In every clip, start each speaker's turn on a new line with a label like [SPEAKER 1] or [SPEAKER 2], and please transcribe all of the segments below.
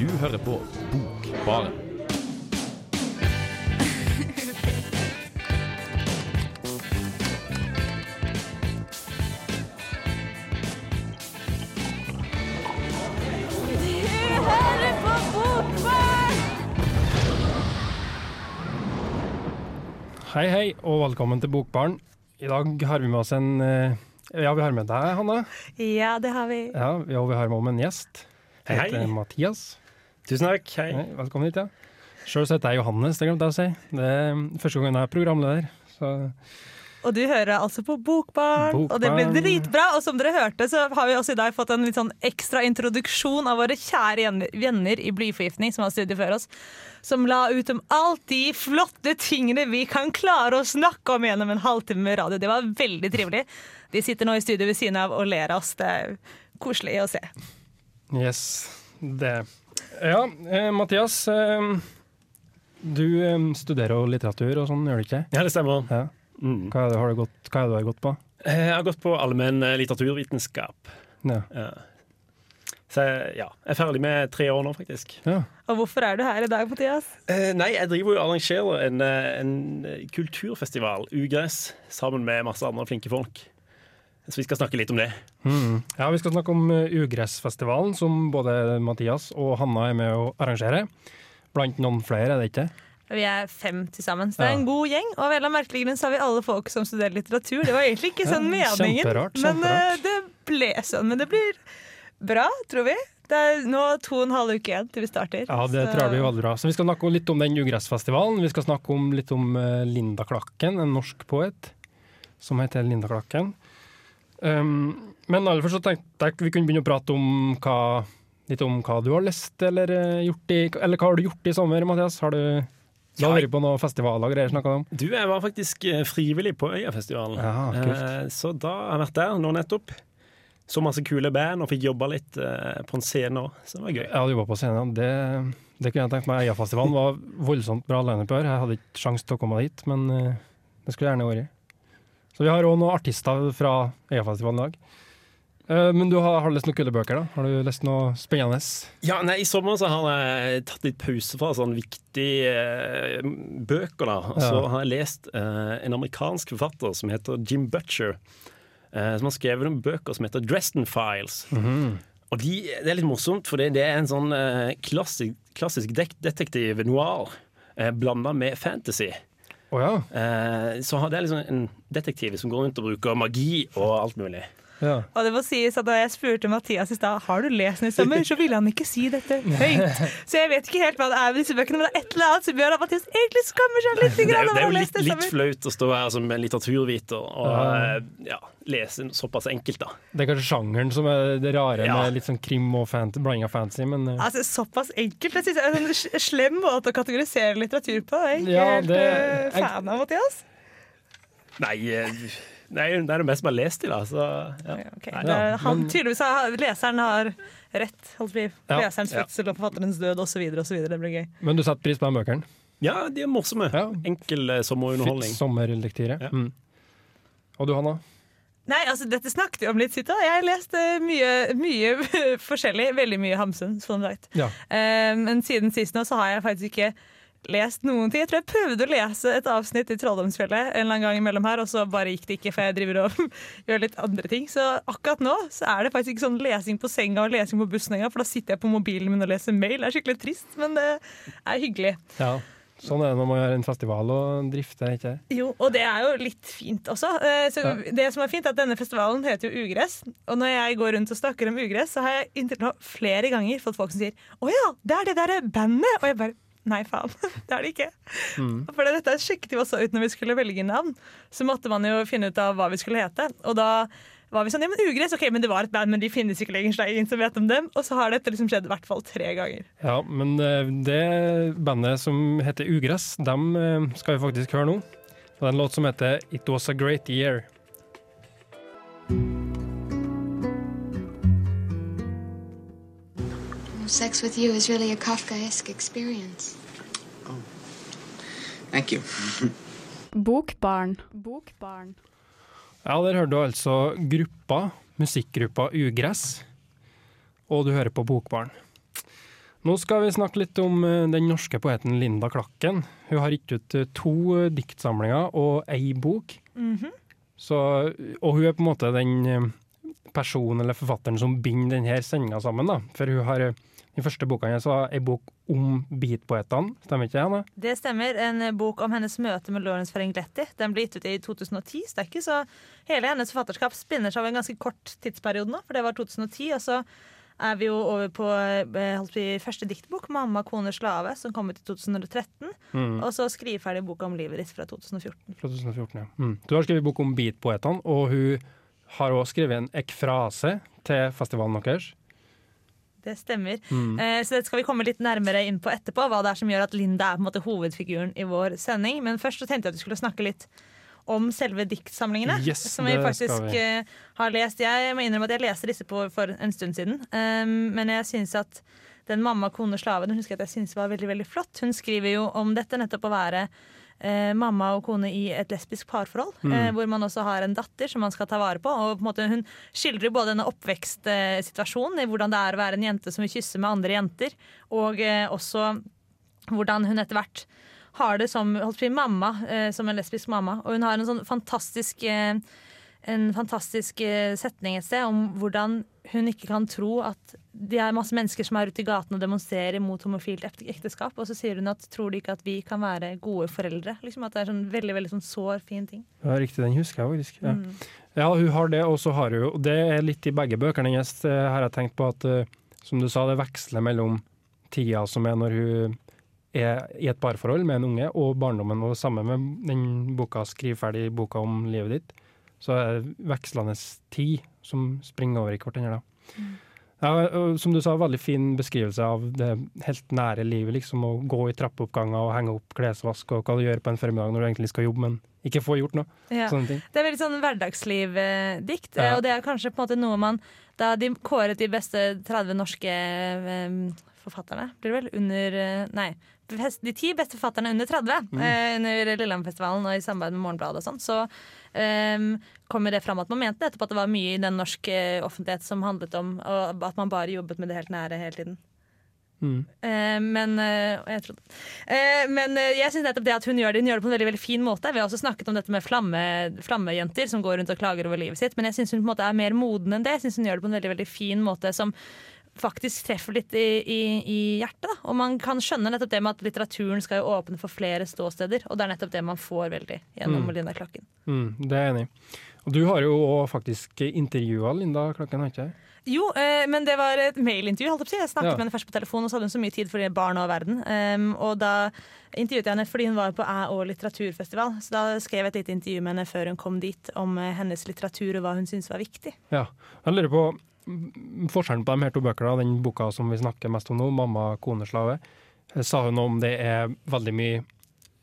[SPEAKER 1] Du hører på Bokbaren.
[SPEAKER 2] Hei, hei, og velkommen til Bokbaren. I dag har vi med oss en eh, Ja, vi har med deg, Hanna.
[SPEAKER 3] Ja, det har vi.
[SPEAKER 2] Ja, vi- og vi har med om en gjest.
[SPEAKER 4] Hei, hei.
[SPEAKER 2] Heter Mathias.
[SPEAKER 4] Tusen takk. Hei.
[SPEAKER 2] Hei, velkommen hit, ja. Sjøl heter jeg Johannes, det glemte jeg å si. Det er første gangen jeg er programleder. Så
[SPEAKER 3] Og du hører altså på Bokbarn,
[SPEAKER 2] Bokbarn.
[SPEAKER 3] og det blir dritbra. Og som dere hørte, så har vi også i dag fått en litt sånn ekstra introduksjon av våre kjære venner i Blyforgiftning, som har studiet før oss. Som la ut om alt de flotte tingene vi kan klare å snakke om gjennom en halvtime med radio. Det var veldig trivelig. De sitter nå i studio ved siden av og ler av oss. Det er koselig å se.
[SPEAKER 2] yes, det. Ja, eh, Mathias. Eh, du eh, studerer jo litteratur og sånn, gjør du ikke?
[SPEAKER 4] Ja, det stemmer.
[SPEAKER 2] Ja.
[SPEAKER 4] Mm.
[SPEAKER 2] Hva, er det, har du gått, hva er det du har gått på?
[SPEAKER 4] Eh, Jeg har gått på allmenn eh, litteraturvitenskap.
[SPEAKER 2] Ja.
[SPEAKER 4] Ja. Så ja, jeg er ferdig med tre år nå, faktisk.
[SPEAKER 2] ja.
[SPEAKER 3] Og hvorfor er du her i dag, Mathias?
[SPEAKER 4] Eh, nei, jeg driver jo og arrangerer en, eh, en kulturfestival, Ugress, sammen med masse andre flinke folk. Så vi skal snakke litt om det.
[SPEAKER 2] Mm. Ja, Vi skal snakke om uh, Ugressfestivalen, som både Mathias og Hanna er med å arrangere. Blant noen flere, er det ikke?
[SPEAKER 3] Vi er fem til sammen, så det er en god gjeng. Og av en merkelig grunn så har vi alle folk som studerer litteratur. Det var egentlig ikke sånn
[SPEAKER 2] Ja,
[SPEAKER 3] meningen,
[SPEAKER 2] kjemperart,
[SPEAKER 3] men
[SPEAKER 2] kjemperart.
[SPEAKER 3] eh, det ble sånn. Men det blir bra, tror vi. Det er nå to og en halv uke igjen til vi starter.
[SPEAKER 2] Ja, det
[SPEAKER 3] så-
[SPEAKER 2] tror jeg blir veldig bra. Så vi skal snakke litt om den Ugressfestivalen. Vi skal snakke om, litt om eh, Linda Klakken, en norsk poet som heter Linda Klakken. Um, men aller først så tenkte jeg vi kunne begynne å prate om hva, litt om hva du har lest eller eh, gjort i Eller hva har du gjort i sommer, Mathias? Har du, du har vært på noen festivaler og greier om?
[SPEAKER 4] Du, jeg var faktisk eh, frivillig på Øyafestivalen.
[SPEAKER 2] Ja, kult.
[SPEAKER 4] Eh, Så da har jeg vært der nå nettopp. Så masse kule band og fikk jobba litt eh, på en scene òg, så det var gøy.
[SPEAKER 2] Jeg hadde jobba på scenen. Det, det kunne jeg tenkt meg. Øyafestivalen var voldsomt bra lineup i år. Jeg hadde ikke sjanse til å komme dit, men eh, det skulle jeg gjerne vært. Så vi har òg noen artister fra Øyafestivalen i dag. Eh, Men du har, har du lest noen kule bøker, da? Har du lest noe spennende?
[SPEAKER 4] Ja, nei, I sommer så har jeg tatt litt pause fra sånne viktige eh, bøker. da Og så
[SPEAKER 2] Ja.
[SPEAKER 4] har jeg lest eh, en amerikansk forfatter som heter Jim Butcher. eh, som har skrevet noen bøker som heter Dresden Files. Og de, Det er litt morsomt, for det, det er en sånn eh, klassisk, klassisk detektiv noir eh, blanda med fantasy.
[SPEAKER 2] Å ja.
[SPEAKER 4] Eh, så det er liksom en detektiv som går rundt og bruker magi og alt mulig.
[SPEAKER 2] Ja.
[SPEAKER 3] Og det må sies at Da jeg spurte Mathias i stad har du lest den i sommer, så ville han ikke si dette høyt. Så jeg vet ikke helt hva det er med disse bøkene, men det er et eller annet som gjør at Mathias egentlig skammer seg litt.
[SPEAKER 4] Det er, det er jo litt, litt flaut å stå her som en litteraturviter og
[SPEAKER 2] Ja.
[SPEAKER 4] eh, ja, lese såpass enkelt, da.
[SPEAKER 2] Det er kanskje sjangeren som er det rare,
[SPEAKER 4] Ja.
[SPEAKER 2] med litt sånn krim og fant blanding av fantasy, men uh.
[SPEAKER 3] Altså, Såpass enkelt. Jeg synes det er en slem måte å kategorisere litteratur på. Jeg er ikke
[SPEAKER 2] Ja,
[SPEAKER 3] helt
[SPEAKER 2] det- jeg-
[SPEAKER 3] fan av Mathias.
[SPEAKER 4] Nei, nei, det er det mest man har lest i, da. Så, ja.
[SPEAKER 3] okay.
[SPEAKER 4] Nei.
[SPEAKER 3] Det han, tydeligvis har leseren har rett. Holdt vi.
[SPEAKER 2] Ja.
[SPEAKER 3] Leserens
[SPEAKER 4] Ja.
[SPEAKER 3] fødsel og forfatterens død osv. Det blir gøy.
[SPEAKER 2] Men du satte pris på de bøkene?
[SPEAKER 4] ja, de er morsomme.
[SPEAKER 2] Ja.
[SPEAKER 4] Enkel eh, sommerunderholdning.
[SPEAKER 2] sommerlektire.
[SPEAKER 4] Ja.
[SPEAKER 2] Mm. Og du, Hanna?
[SPEAKER 3] Nei, altså dette snakket vi om litt, siden. Jeg har lest eh, mye, mye forskjellig. Veldig mye Hamsun, som sagt.
[SPEAKER 2] Ja.
[SPEAKER 3] Um, men siden sist nå så har jeg faktisk ikke lest noen ting. Jeg tror jeg prøvde å lese et avsnitt i Trolldomsfjellet en eller annen gang imellom her, og så bare gikk det ikke, for jeg driver og gjør litt andre ting. Så akkurat nå så er det faktisk ikke sånn lesing på senga og lesing på bussen engang, for da sitter jeg på mobilen min og leser mail. Det er skikkelig trist, men det er hyggelig.
[SPEAKER 2] ja. Sånn er det når man gjør en festival og drifter, ikke?
[SPEAKER 3] Jo, og det er jo litt fint også. Eh, Så
[SPEAKER 2] Ja.
[SPEAKER 3] Det som er fint er at Denne festivalen heter jo Ugress. Og når jeg går rundt og snakker om ugress, så har jeg inntil nå flere ganger fått folk som sier 'Å ja, det er det derre bandet'. Og jeg bare Nei, faen. Det er det ikke. For dette sjekket vi også ut når vi skulle velge navn. Så måtte man jo finne ut av hva vi skulle hete. Og da var vi sånn Ja, men Ugress, ok, men det var et band, men de finnes ikke lenger, så det er ingen som vet om dem. Og så har dette liksom skjedd i hvert fall tre ganger.
[SPEAKER 2] Ja, men eh, det bandet som heter Ugress, dem eh, skal vi faktisk høre nå. Og det er en låt som heter It Was A Great Year.
[SPEAKER 5] Sex with you is really a Kafkaesque experience.
[SPEAKER 6] Thank you.
[SPEAKER 7] Bokbarn. Bokbarn.
[SPEAKER 2] Ja, der hørte du altså gruppa, musikkgruppa Ugress, og du hører på Bokbarn. Nå skal vi snakke litt om eh, den norske poeten Linda Klakken. Hun har gitt ut eh, to eh, diktsamlinger og ei bok.
[SPEAKER 3] Mhm.
[SPEAKER 2] Så, og hun er på en måte den personen eller forfatteren som binder denne sendinga sammen. Da. For hun har den første boka hennes var ei bok om beatpoetene, stemmer ikke det?
[SPEAKER 3] Det stemmer. En bok om hennes møte med Lawrence Ferengletti. Den ble gitt ut i 2010, så det er ikke så Hele hennes forfatterskap spinner seg over en ganske kort tidsperiode nå, for det var 2010. Og så er vi jo over på eh, vi, første diktbok, 'Mamma, kone, slave', som kom ut i 2013.
[SPEAKER 2] Mm.
[SPEAKER 3] Og så skriveferdig boka om livet ditt fra 2014.
[SPEAKER 2] Fra 2014, ja. Mm. Du har skrevet bok om beatpoetene, og hun har også skrevet en ekfrase til festivalen deres.
[SPEAKER 3] Det stemmer.
[SPEAKER 2] Mm.
[SPEAKER 3] Eh, så det skal vi komme litt nærmere inn på etterpå, hva det er som gjør at Linda er på en måte hovedfiguren i vår sending. Men først så tenkte jeg at vi skulle snakke litt om selve diktsamlingene.
[SPEAKER 2] Yes,
[SPEAKER 3] som vi faktisk
[SPEAKER 2] vi.
[SPEAKER 3] eh, har lest. Jeg må innrømme at jeg leste disse på, for en stund siden. Um, men jeg syns at den mamma, kone, slave den husker jeg at jeg synes var veldig veldig flott. Hun skriver jo om dette nettopp å være eh, mamma og kone i et lesbisk parforhold.
[SPEAKER 2] Mm.
[SPEAKER 3] Eh, hvor man også har en datter som man skal ta vare på. Og på måte Hun skildrer både denne oppvekstsituasjonen, i hvordan det er å være en jente som vil kysse med andre jenter, og eh, også hvordan hun etter hvert har det som holdt på mamma, eh, som en lesbisk mamma. Og hun har en sånn fantastisk eh, en fantastisk eh, setning et sted om hvordan hun ikke kan tro at det er masse mennesker som er ute i gaten og demonstrerer mot homofilt ekteskap. Og så sier hun at tror de ikke at vi kan være gode foreldre? Liksom At det er sånn veldig veldig sånn sår, fin ting.
[SPEAKER 2] Ja, riktig, den husker jeg faktisk. Ja.
[SPEAKER 3] Mm.
[SPEAKER 2] Ja, hun har det, og så har hun og Det er litt i begge bøkene hennes. eh, Har jeg tenkt på at, eh, som du sa, det veksler mellom tida som er når hun er i et parforhold med en unge, og barndommen. Og sammen med den boka 'Skriv ferdig boka om livet ditt'. Så er det vekslende tid som springer over i hverandre. da. Ja, som du sa, veldig fin beskrivelse av det helt nære livet. liksom Å gå i trappeoppganger og henge opp klesvask, og hva du gjør på en formiddag når du egentlig skal jobbe, men ikke får gjort noe.
[SPEAKER 3] Ja.
[SPEAKER 2] Sånne ting.
[SPEAKER 3] Det er veldig sånn hverdagsliv-dikt,
[SPEAKER 2] Ja.
[SPEAKER 3] og det er kanskje på en måte noe man Da de kåret de beste 30 norske eh, forfatterne, blir det vel, under eh, Nei. De ti beste forfatterne under 30
[SPEAKER 2] Mm.
[SPEAKER 3] eh, under Lillehammerfestivalen og i samarbeid med Morgenbladet og sånn, så um, kommer det fram at man mente etterpå at det var mye i den norske offentlighet som handlet om og at man bare jobbet med det helt nære hele tiden.
[SPEAKER 2] Mm.
[SPEAKER 3] Eh, men eh, jeg trodde. Eh, men eh, jeg synes nettopp det at hun gjør det Hun gjør det på en veldig veldig fin måte. Vi har også snakket om dette med flamme, flammejenter som går rundt og klager over livet sitt. Men jeg syns hun på en måte er mer moden enn det. Jeg synes hun gjør det på en veldig veldig fin måte som faktisk treffer litt i, i, i hjertet. Da. Og man kan skjønne nettopp det med at litteraturen skal jo åpne for flere ståsteder. Og det er nettopp det man får veldig gjennom
[SPEAKER 2] Mm.
[SPEAKER 3] Linda Klakken.
[SPEAKER 2] Mm, det er jeg enig i. Og du har jo faktisk intervjua Linda Klakken, har ikke jeg?
[SPEAKER 3] Jo, eh, men det var et mailintervju. holdt på. Jeg snakket
[SPEAKER 2] Ja.
[SPEAKER 3] med henne først på telefon, og så hadde hun så mye tid for barn og verden. Um, og da intervjuet jeg henne fordi hun var på Æ og litteraturfestival. Så da skrev jeg et lite intervju med henne før hun kom dit, om eh, hennes litteratur og hva hun syntes var viktig.
[SPEAKER 2] Ja. Jeg lurer på forskjellen på de her to bøkene, den boka som vi snakker mest om nå, 'Mamma, kone, slave'. Eh, Sa hun om det er veldig mye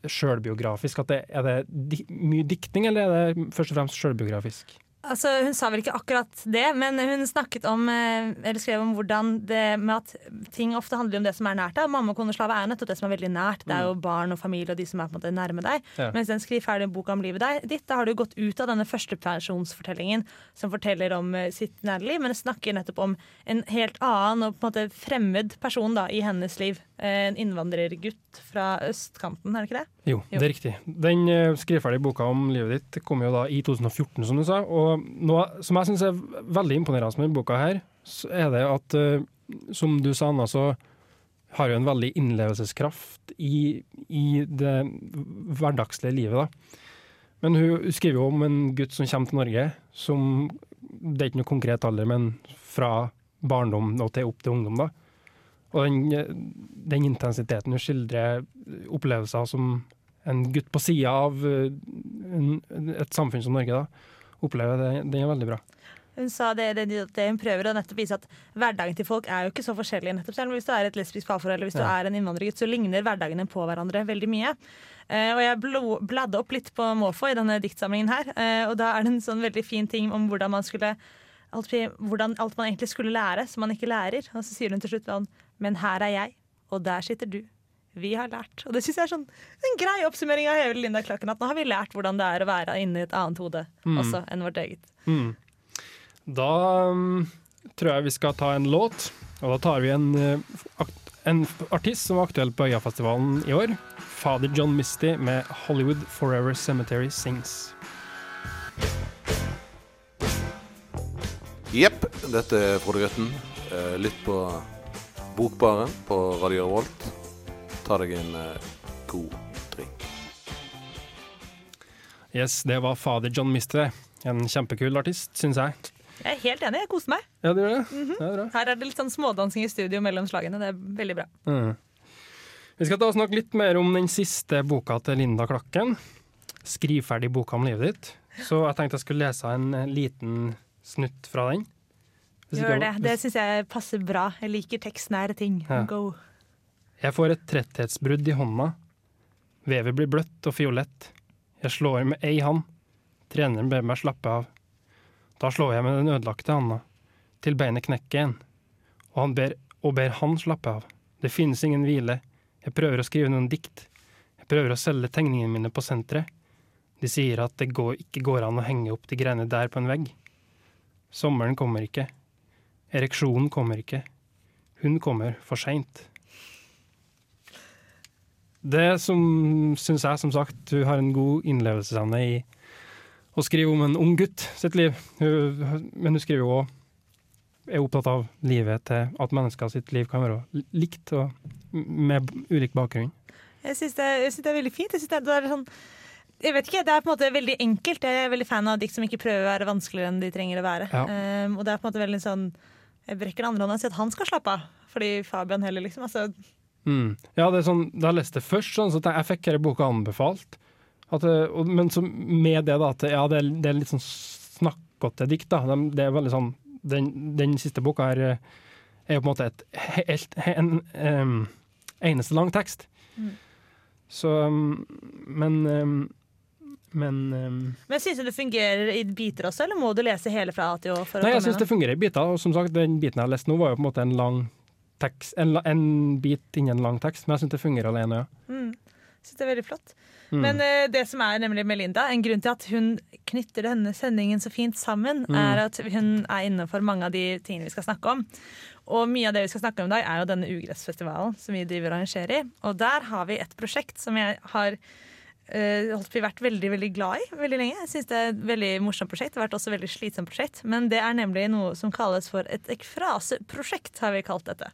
[SPEAKER 2] sjølbiografisk? Er det mye diktning, eller er det først og fremst sjølbiografisk?
[SPEAKER 3] Altså, Hun sa vel ikke akkurat det, men hun snakket om, eh, eller skrev om hvordan det med at ting ofte handler om det som er nært deg. Mamma, kone, slave er nettopp det som er veldig nært. Det er jo barn og familie og de som er på en måte nærme deg.
[SPEAKER 2] Ja.
[SPEAKER 3] Mens den skriver ferdig en bok om livet deg, ditt, da har du gått ut av denne førstepersonsfortellingen som forteller om eh, sitt nære liv, men snakker nettopp om en helt annen og på en måte fremmed person da, i hennes liv. Eh, En innvandrergutt fra østkanten, er det ikke det?
[SPEAKER 2] Jo,
[SPEAKER 3] Jo.
[SPEAKER 2] det er riktig. Den uh, skriveferdige boka om livet ditt kom jo da i 2014, som du sa. Og noe som jeg syns er veldig imponerende med denne boka her, så er det at, eh, som du sa, Anna, så har jo en veldig innlevelseskraft i, i det hverdagslige livet, da. Men hun skriver jo om en gutt som kommer til Norge, som Det er ikke noe konkret alder, men fra barndom og til opp til ungdom, da. Og den, den intensiteten hun skildrer opplevelser som en gutt på sida av eh, en, et samfunn som Norge da, opplever, det, det er veldig bra.
[SPEAKER 3] Hun sa det, det, det hun prøver å nettopp vise at hverdagen til folk er jo ikke så forskjellig. nettopp selv. Hvis du er et lesbisk parforhold eller hvis du
[SPEAKER 2] Ja.
[SPEAKER 3] er en innvandrergutt, så ligner hverdagene på hverandre veldig mye. Eh, og jeg bladde opp litt på måfå i denne diktsamlingen her, eh, og da er det en sånn veldig fin ting om hvordan man skulle alt, hvordan alt man egentlig skulle lære, som man ikke lærer. Og så sier hun til slutt sånn Men her er jeg, og der sitter du. Vi har lært. Og det syns jeg er sånn en grei oppsummering av hele Linda Klakken. At nå har vi lært hvordan det er å være inni et annet hode
[SPEAKER 2] Mm.
[SPEAKER 3] også enn vårt eget.
[SPEAKER 2] Mm. Da um, tror jeg vi skal ta en låt, og da tar vi en, eh, en artist som var aktuell på Øyafestivalen i år. Fader John Misty med 'Hollywood Forever Cemetery Sings'.
[SPEAKER 6] Jepp, dette er Frode Grøtten. Eh, Lytt på Bokbaren på Radio Revolt. Ta deg en eh, god drink.
[SPEAKER 2] Yes, det var Fader John Mister. En kjempekul artist, syns jeg.
[SPEAKER 3] Jeg er helt enig, jeg koser meg.
[SPEAKER 2] Ja, det gjør det. det er bra.
[SPEAKER 3] Her er det litt sånn smådansing i studio mellom slagene. Det er veldig bra.
[SPEAKER 2] Mm. Vi skal ta og snakke litt mer om den siste boka til Linda Klakken. 'Skriv ferdig boka om livet ditt'. Så jeg tenkte jeg skulle lese en eh, liten snutt fra den. Hvis
[SPEAKER 3] Gjør det. Det syns jeg passer bra. Jeg liker tekstnære ting.
[SPEAKER 2] Ja.
[SPEAKER 3] Go.
[SPEAKER 2] Jeg får et tretthetsbrudd i hånda. Vevet blir bløtt og fiolett. Jeg slår med ei hand. Treneren ber meg slappe av. Da slår jeg med den ødelagte handa, til beinet knekker igjen. Og, han ber, og ber han slappe av. Det finnes ingen hvile. Jeg prøver å skrive noen dikt. Jeg prøver å selge tegningene mine på senteret. De sier at det går, ikke går an å henge opp de greiene der på en vegg. Sommeren kommer ikke. Ereksjonen kommer ikke. Hun kommer for seint. Det som syns jeg, som sagt, hun har en god innlevelsesevne i å skrive om en ung gutt sitt liv. Hun, men hun skriver jo òg er opptatt av livet til at mennesker sitt liv kan være likt og med ulik bakgrunn.
[SPEAKER 3] Jeg syns det, det er veldig fint. Jeg, synes det, det er sånn, jeg vet ikke, Det er på en måte veldig enkelt. Jeg er veldig fan av dikt som ikke prøver å være vanskeligere enn de trenger å være.
[SPEAKER 2] Ja.
[SPEAKER 3] Um, og det er på en måte veldig sånn Jeg brekker den andre hånda og sier at han skal slappe av. Fordi Fabian heller, liksom. Altså,
[SPEAKER 2] Mm. Ja, det er sånn, Da jeg leste det først, sånn, så jeg fikk denne boka anbefalt. At, og, men så med det, da, at ja, det, er, det er litt sånn snakkete dikt. da. De- Det er veldig sånn, Den, den siste boka er, eh, er jo på en måte et helt, en em, eneste lang tekst.
[SPEAKER 3] Mm.
[SPEAKER 2] Så um, Men um, Men um,
[SPEAKER 3] Men syns du det fungerer i biter også, eller må du lese hele fra A til Å?
[SPEAKER 2] Nei, jeg syns det fungerer i biter. Og som sagt, den biten jeg har lest nå, var jo på en måte en lang tekst. En, en bit inni en lang tekst, men jeg syns det fungerer alene, ja.
[SPEAKER 3] Mm. Synes det er veldig flott.
[SPEAKER 2] Mm.
[SPEAKER 3] Men uh, det som er nemlig Melinda, en grunn til at hun knytter denne sendingen så fint sammen,
[SPEAKER 2] Mm.
[SPEAKER 3] er at hun er innenfor mange av de tingene vi skal snakke om. Og mye av det vi skal snakke om i dag, er jo denne ugressfestivalen som vi driver og arrangerer. i. Og der har vi et prosjekt som jeg har eh, holdt på vært veldig veldig glad i veldig lenge. Jeg synes Det er et veldig morsomt prosjekt. Det har vært også et veldig slitsomt prosjekt. Men det er nemlig noe som kalles for et ekfraseprosjekt, har vi kalt dette.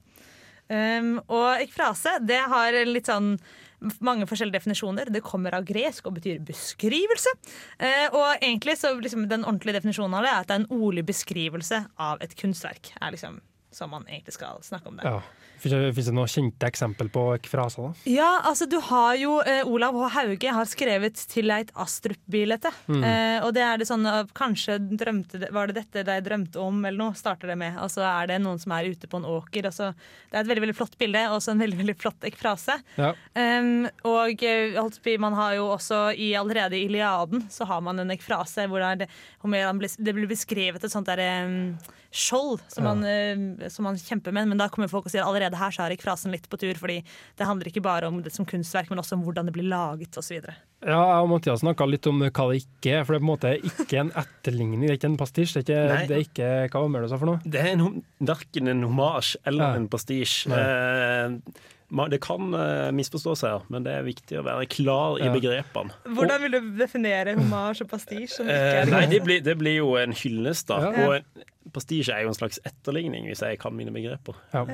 [SPEAKER 3] Um, og ekfrase det har litt sånn mange forskjellige definisjoner. Det kommer av gresk og betyr beskrivelse. Eh, og egentlig så liksom den ordentlige definisjonen av det er at det er en ordlig beskrivelse av et kunstverk. Er liksom som man egentlig skal snakke om det.
[SPEAKER 2] ja. Fins det noen kjente eksempel på fraser, da?
[SPEAKER 3] Ja, altså du har jo eh, Olav H. Hauge har skrevet 'Til eit Astrup-bilete'. Eh, og det er det sånn eh, Kanskje drømte var det dette de drømte om, eller noe, starter det med. Og så er det noen som er ute på en åker. Og så, det er et veldig veldig flott bilde, og så en veldig veldig flott ekfrase.
[SPEAKER 2] Ja.
[SPEAKER 3] Um, og eh, man har jo også i allerede i Iliaden så har man en ekfrase hvor det, er det, blir- det blir beskrevet et sånt der, um, skjold som,
[SPEAKER 2] Ja.
[SPEAKER 3] man, eh, som man kjemper med. Men da kommer folk og sier allerede her så er frasen litt på tur, fordi det handler ikke bare om det som kunstverk, men også om hvordan det blir laget osv.
[SPEAKER 2] Ja, jeg og Mathias snakka litt om hva det ikke er. For det er på en måte ikke en etterligning, det er ikke en pastisj. Det er ikke, det er ikke hva omgjør det sa for noe?
[SPEAKER 4] Det er en, verken en homasj eller
[SPEAKER 2] Ja.
[SPEAKER 4] en pastisj.
[SPEAKER 2] Nei.
[SPEAKER 4] Eh, det kan eh, misforstås her, men det er viktig å være klar i
[SPEAKER 2] Ja.
[SPEAKER 4] begrepene.
[SPEAKER 3] Hvordan vil du definere homasj og pastisj? som ikke
[SPEAKER 4] Eh, nei,
[SPEAKER 3] det?
[SPEAKER 4] blir, det blir jo en hyllest, da.
[SPEAKER 2] Ja.
[SPEAKER 4] Og pastisje er jo en slags etterligning, hvis jeg kan mine begreper.
[SPEAKER 2] Ja.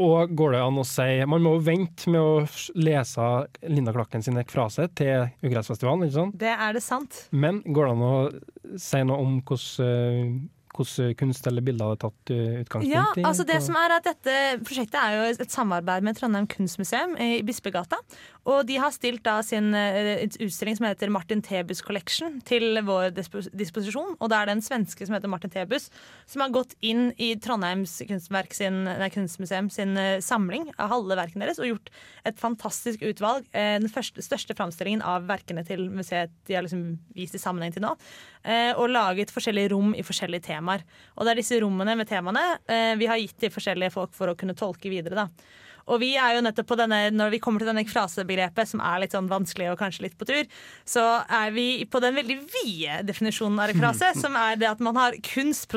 [SPEAKER 2] Og går det an å si Man må jo vente med å lese Linda Klakken sin frase til Ugressfestivalen, ikke sant?
[SPEAKER 3] det er det sant.
[SPEAKER 2] Men går det an å si noe om hvordan, eh, hvordan kunst eller bilder er tatt utgangspunkt utgangspunkt
[SPEAKER 3] Ja,
[SPEAKER 2] i?
[SPEAKER 3] altså det som er at Dette prosjektet er jo et samarbeid med Trondheim kunstmuseum i Bispegata. Og de har stilt da sin eh, utstilling som heter Martin Tebus Collection til vår disposisjon. Og det er det en svenske som heter Martin Tebus, som har gått inn i Trondheims sin, nei, kunstmuseum sin eh, samling av halve verkene deres og gjort et fantastisk utvalg. Eh, Den første, største framstillingen av verkene til museet de har liksom vist i sammenheng til nå. Og laget forskjellige rom i forskjellige temaer. Og det er disse rommene med temaene vi har gitt til forskjellige folk for å kunne tolke videre. da. Og vi er jo nettopp på denne, når vi kommer til denne frasebegrepet, som er litt sånn vanskelig og kanskje litt på tur, så er vi på den veldig vide definisjonen av en frase, som er det at man har kunst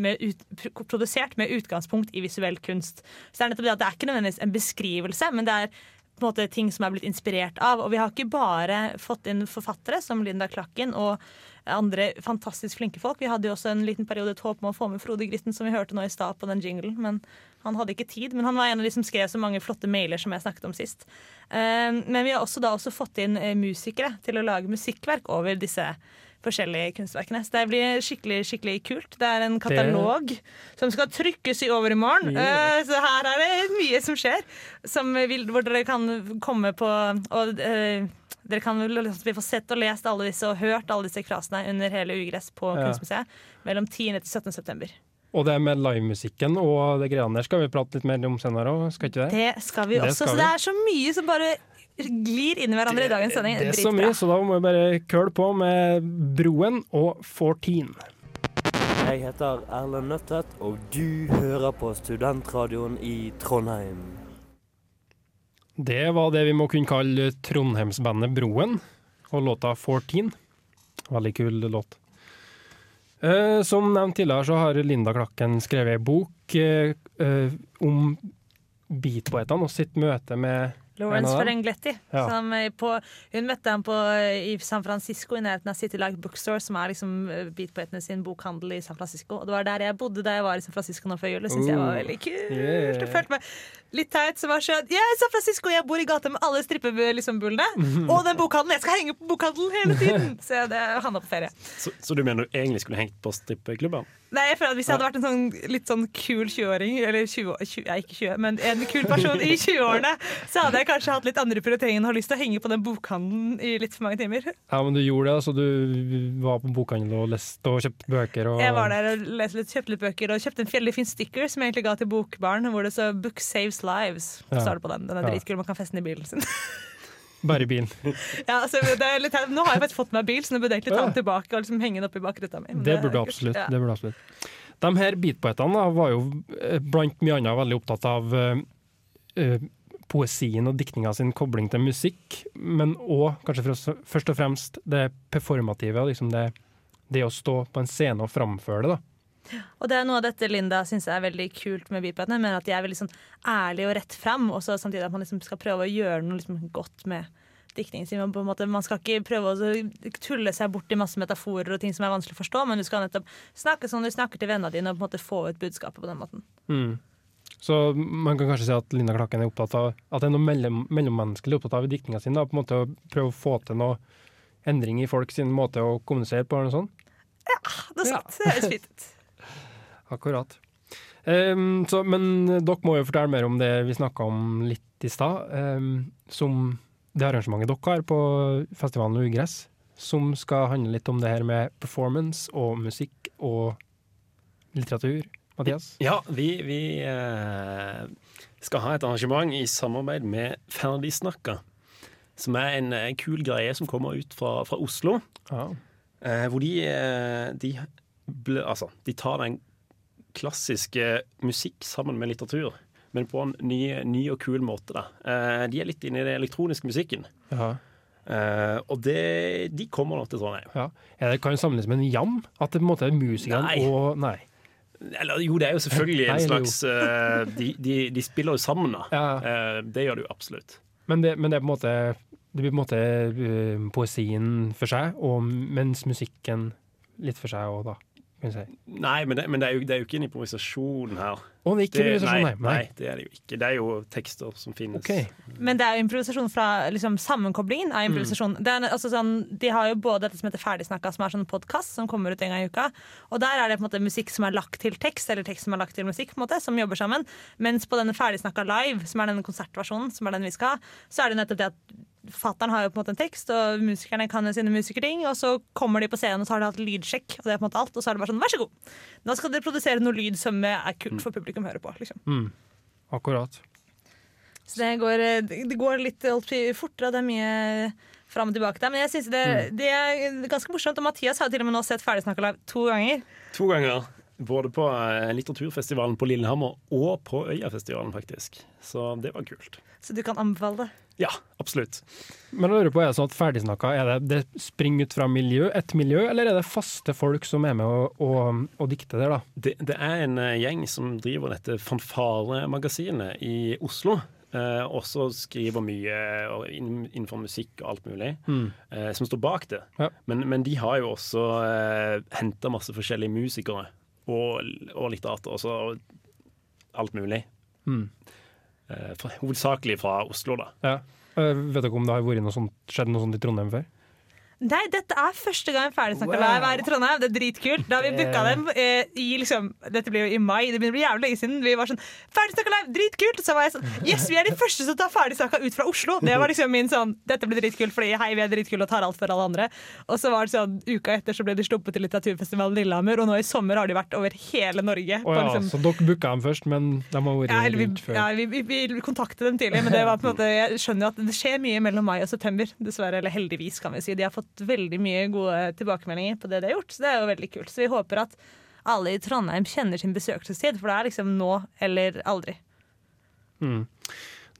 [SPEAKER 3] med ut, produsert med utgangspunkt i visuell kunst. Så det er nettopp det at det er ikke nødvendigvis en beskrivelse, men det er på en måte ting som er blitt inspirert av. Og vi har ikke bare fått inn forfattere som Linda Klakken og andre fantastisk flinke folk. Vi hadde jo også en liten periode et håp om å få med Frode Gritten, som vi hørte nå i stad på den jinglen. Men han hadde ikke tid. Men han var en av de som skrev så mange flotte mailer som jeg snakket om sist. Eh, Men vi har også da også fått inn eh, musikere til å lage musikkverk over disse forskjellige kunstverkene. Så det blir skikkelig skikkelig kult. Det er en katalog som skal trykkes i overmorgen. Yeah. Så her er det mye som skjer, som vil, hvor dere kan komme på og eh, dere kan vi får sett og lest alle disse og hørt alle disse krasene under hele Ugress på
[SPEAKER 2] Ja.
[SPEAKER 3] Kunstmuseet mellom 10. til 17. september.
[SPEAKER 2] Og det med livemusikken og det greiene der skal vi prate litt mer om senere òg, skal ikke det?
[SPEAKER 3] Det skal vi
[SPEAKER 2] Det
[SPEAKER 3] også.
[SPEAKER 2] skal
[SPEAKER 3] så
[SPEAKER 2] vi.
[SPEAKER 3] det er så mye som bare glir inn i hverandre i dagens sending.
[SPEAKER 2] Det er så mye, så da må vi bare køle på med Broen og 14.
[SPEAKER 8] Jeg heter Erlend Nøttet, og du hører på Studentradioen i Trondheim.
[SPEAKER 2] Det var det vi må kunne kalle Trondheimsbandet Broen, og låta 14. Veldig kul låt. Eh, som nevnt tidligere så har Linda Klakken skrevet ei bok eh, eh, om beatpoetene og sitt møte med
[SPEAKER 3] Lawrence. Ferengletti.
[SPEAKER 2] Ja.
[SPEAKER 3] På, hun møtte ham på, i San Francisco, i nærheten av City Light Bookstore, som er liksom beatpoetene sin bokhandel i San Francisco. Og det var der jeg bodde da jeg var i San Francisco nå før jul. Det syns jeg var
[SPEAKER 2] Oh.
[SPEAKER 3] veldig kult.
[SPEAKER 2] Yeah.
[SPEAKER 3] Jeg følte meg litt teit, som var sånn Jeg er San Francisco, jeg bor i gata med alle strippebullene liksom, og den bokhandelen! Jeg skal henge på bokhandelen hele tiden! Så det havna på ferie.
[SPEAKER 4] Så, så du mener du egentlig skulle hengt på strippeklubben?
[SPEAKER 3] Nei, jeg føler at Hvis jeg hadde vært en sånn litt sånn kul 20-åring, eller 20, 20, ja, ikke 20, men en kul person i 20-årene, så hadde jeg kanskje hatt litt andre prioriteringer enn å ha lyst til å henge på den bokhandelen i litt for mange timer.
[SPEAKER 2] Ja, men du gjorde det, altså. Du var på bokhandelen og leste og kjøpte bøker og
[SPEAKER 3] Jeg var der og leste litt, kjøpte litt bøker og kjøpte en veldig fin sticker som jeg egentlig ga til Bokbarn, hvor det så 'Book saves lives'.
[SPEAKER 2] Ja.
[SPEAKER 3] Står det på den. Den er
[SPEAKER 2] Ja.
[SPEAKER 3] dritkul, man kan feste den i bilen sin.
[SPEAKER 2] Bare i bilen.
[SPEAKER 3] ja, altså, det litt, nå har jeg faktisk fått meg bil, så nå burde jeg egentlig ta den tilbake og liksom henge den opp i bakruta mi.
[SPEAKER 2] Det burde
[SPEAKER 3] du
[SPEAKER 2] absolutt.
[SPEAKER 3] Ja.
[SPEAKER 2] Det burde absolutt. De her beatpoetene var jo eh, blant mye annet veldig opptatt av eh, poesien og diktninga sin kobling til musikk, men òg kanskje først og fremst det performative, liksom det, det å stå på en scene og framføre det. da.
[SPEAKER 3] Og det er noe av dette Linda syns er veldig kult med beatpoetene. Men at de er veldig sånn ærlige og rett fram, og så samtidig at man liksom skal prøve å gjøre noe liksom godt med diktningen sin. Man, på en måte, man skal ikke prøve å tulle seg bort i masse metaforer og ting som er vanskelig å forstå, men du skal nettopp snakke sånn du snakker til vennene dine, og på en måte få ut budskapet på den måten.
[SPEAKER 2] Mm. Så man kan kanskje si at Linda Klakken er opptatt av at det er noe mellom, mellommenneskelig opptatt av i diktninga si. På en måte å prøve å få til noe endring i folk sin måte å kommunisere på. eller noe sånt.
[SPEAKER 3] Ja, Det er sant. Det høres fint ut.
[SPEAKER 2] Akkurat. Um, så, men dere må jo fortelle mer om det vi snakka om litt i stad. Um, som det arrangementet dere har på festivalen Ugress, som skal handle litt om det her med performance og musikk og litteratur. Mathias?
[SPEAKER 4] Ja, vi, vi uh, skal ha et arrangement i samarbeid med Ferdigsnakka. Som er en en kul greie som kommer ut fra, fra Oslo.
[SPEAKER 2] Ja.
[SPEAKER 4] Uh, hvor de, eh, de, ble, altså, de tar den klassiske musikk sammen med litteratur. Men på en ny, ny og kul måte. Da. Eh, de er litt inne i den elektroniske musikken.
[SPEAKER 2] ja.
[SPEAKER 4] Eh, og det, de kommer nå til Trondheim.
[SPEAKER 2] ja. Er det kan det sammenlignes med en jam? At det på en måte er musikerne og Nei.
[SPEAKER 4] Eller jo, det er jo selvfølgelig
[SPEAKER 2] Nei,
[SPEAKER 4] en slags eh, de, de, de spiller jo sammen, da.
[SPEAKER 2] Ja.
[SPEAKER 4] Det gjør de jo absolutt.
[SPEAKER 2] Men det, men det er på en måte Det blir på en måte poesien for seg, og mens musikken litt for seg òg, da. Kan jeg si.
[SPEAKER 4] Nei, men det, men det, er, jo, det er jo ikke en improvisasjon her.
[SPEAKER 2] Oh, det er ikke
[SPEAKER 4] Det,
[SPEAKER 2] improvisasjon,
[SPEAKER 4] nei,
[SPEAKER 2] nei.
[SPEAKER 4] nei, det er det jo ikke. Det er jo tekster som finnes.
[SPEAKER 2] Okay.
[SPEAKER 3] Men det er jo improvisasjon fra liksom, Sammenkoblingen av improvisasjon. Det er, altså, sånn, de har jo både dette som heter Ferdigsnakka, som er sånn podkast som kommer ut en gang i uka. Og der er det på en måte musikk som er lagt til tekst, eller tekst som er lagt til musikk, på en måte, som jobber sammen. Mens på denne Ferdigsnakka live, som er denne konsertversjonen, som er den vi skal ha, så er det nettopp det at Fatteren har jo på en måte en tekst, og musikerne kan jo sine musikerting. Og så kommer de på scenen, og så har de hatt lydsjekk, og det er på en måte alt. Og så er det bare sånn, vær så god, nå skal dere produsere noe lyd som er kult for publikum å høre på. liksom.
[SPEAKER 2] Mm. Akkurat.
[SPEAKER 3] Så det går, eh, det går litt fortere, og det er mye fram og tilbake der. Men jeg synes det, det er ganske morsomt. Og Mathias har jo til og med nå sett Ferdigsnakka live to ganger.
[SPEAKER 4] To ganger. Både på eh, litteraturfestivalen på Lillehammer og på Øyafestivalen, faktisk. Så det var kult.
[SPEAKER 3] Så du kan anbefale det.
[SPEAKER 4] Ja, absolutt.
[SPEAKER 2] Men jeg lurer på, er det sånn at ferdigsnakka, er det, det springer ut fra miljø, et miljø, eller er det faste folk som er med og, og, og dikter der, da?
[SPEAKER 4] Det, det er en eh, gjeng som driver dette Fanfare-magasinet i Oslo. Eh, også skriver mye innenfor musikk og alt mulig. Eh, som står bak det.
[SPEAKER 2] Ja.
[SPEAKER 4] Men, men de har jo også eh, henta masse forskjellige musikere og, og litterater. Og alt mulig.
[SPEAKER 2] Mm.
[SPEAKER 4] Eh, hovedsakelig fra Oslo, da.
[SPEAKER 2] Ja. Eh, vet dere om det har vært noe sånt, skjedd noe sånt i Trondheim før?
[SPEAKER 3] Nei, dette er første gang Ferdigsnakka
[SPEAKER 2] Wow.
[SPEAKER 3] live er i Trondheim. Det er dritkult. Da vi booka dem eh, i liksom Dette blir jo i mai, det begynner å bli jævlig lenge siden. Vi var sånn Ferdigsnakka live, dritkult! Så var jeg sånn Yes, vi er de første som tar Ferdigsnakka ut fra Oslo! Det var liksom min sånn Dette blir dritkult fordi hei, vi er dritkule og tar alt for alle andre. Og så var det sånn uka etter så ble de sluppet til litteraturfestivalen Lillehammer, og nå i sommer har de vært over hele Norge. På
[SPEAKER 2] ja,
[SPEAKER 3] liksom
[SPEAKER 2] så dere booka dem først, men de har vært
[SPEAKER 3] ja, vi,
[SPEAKER 2] rundt før?
[SPEAKER 3] ja, vi, vi, vi kontaktet dem tidlig, men det var på en måte, jeg skjønner jo at det skjer mye mellom mai og september. Dessverre, eller heldigvis, kan vi si. De har fått veldig mye gode tilbakemeldinger på det de har gjort, så det er jo veldig kult. Så vi håper at alle i Trondheim kjenner sin besøkelsestid, for det er liksom nå eller aldri.
[SPEAKER 2] Mm.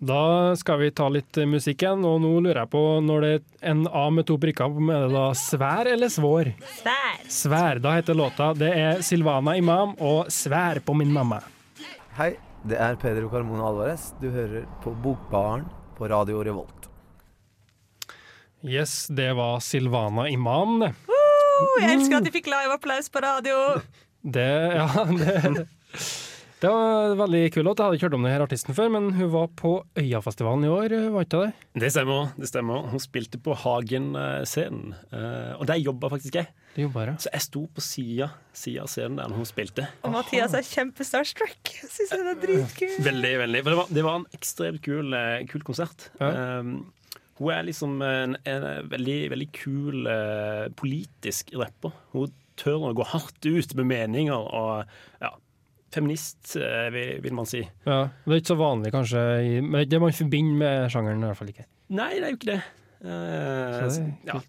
[SPEAKER 2] Da skal vi ta litt musikk igjen, og nå lurer jeg på når det er en A med to prikker, er det da svær eller svår?
[SPEAKER 3] Svær.
[SPEAKER 2] Svær, da heter låta. Det er Silvana Imam og Svær på min mamma.
[SPEAKER 9] Hei, det er Pedro Carmona Alvarez. Du hører på Bokbaren på Radio Revolt.
[SPEAKER 2] Yes, det var Silvana Imam, det.
[SPEAKER 3] Oh, jeg elsker at de fikk live applaus på radio!
[SPEAKER 2] Det, ja, det, det var veldig kul låt. Jeg hadde ikke hørt om denne artisten før, men hun var på Øyafestivalen i år, var ikke det?
[SPEAKER 4] Det stemmer. det stemmer. Hun spilte på Hagen-scenen, eh, og der jobba faktisk jeg.
[SPEAKER 2] Det jobber, ja.
[SPEAKER 4] Så jeg sto på sida av scenen der hun spilte.
[SPEAKER 3] Og Mathias er kjempestarstruck. Jeg syns hun er dritkul.
[SPEAKER 4] Veldig, veldig. For det var, det var en ekstremt kul, eh, kul konsert. Um, hun er liksom en, en veldig, veldig kul eh, politisk rapper. Hun tør å gå hardt ut med meninger og ja, feminist, eh, vil, vil man si.
[SPEAKER 2] ja. Det er ikke så vanlig, kanskje, men det man forbinder med sjangeren, i hvert fall ikke.
[SPEAKER 4] Nei, det er jo ikke det. Eh,
[SPEAKER 2] Så det er
[SPEAKER 4] ja,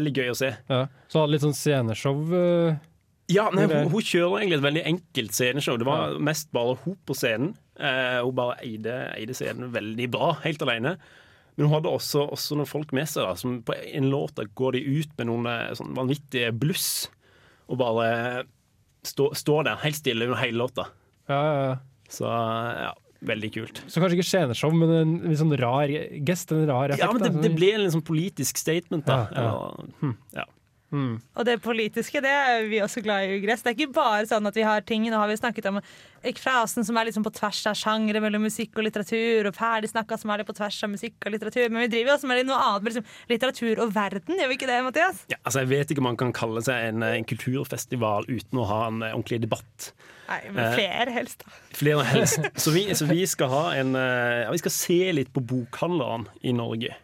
[SPEAKER 4] veldig gøy å se.
[SPEAKER 2] Ja. Så hadde litt sånn sceneshow. eh,
[SPEAKER 4] Ja, nei, hun, hun kjører egentlig et veldig enkelt sceneshow. Det var mest bare hun på scenen. Eh, hun bare eide, eide scenen veldig bra, helt alene. Men hun hadde også, også noen folk med seg. da Som På en låt da går de ut med noen eh, sånn vanvittige bluss og bare stå, står der helt stille under hele låta.
[SPEAKER 2] Ja, ja, ja.
[SPEAKER 4] Så ja, veldig kult.
[SPEAKER 2] Så kanskje ikke sceneshow, men en litt sånn rar gest, en rar effekt.
[SPEAKER 4] Ja, men det, det ble en sånn politisk statement, da.
[SPEAKER 2] Ja, ja.
[SPEAKER 4] Eller, hm, ja.
[SPEAKER 2] Mm.
[SPEAKER 3] Og det politiske, det er vi også glad i ugress. Det er ikke bare sånn at vi har ting Nå har vi snakket om ekfrasen som er liksom på tvers av sjangre mellom musikk og litteratur, og ferdig snakka som er det på tvers av musikk og litteratur. Men vi driver også med noe annet, med liksom litteratur og verden. Gjør vi ikke det, Mathias?
[SPEAKER 4] Ja, altså Jeg vet ikke om man kan kalle seg en, en kulturfestival uten å ha en eh, ordentlig debatt.
[SPEAKER 3] Nei, men
[SPEAKER 4] Eh,
[SPEAKER 3] flere helst, da.
[SPEAKER 4] Flere helst. Så vi, så vi skal ha en eh, Ja, vi skal se litt på bokhandlerne i Norge.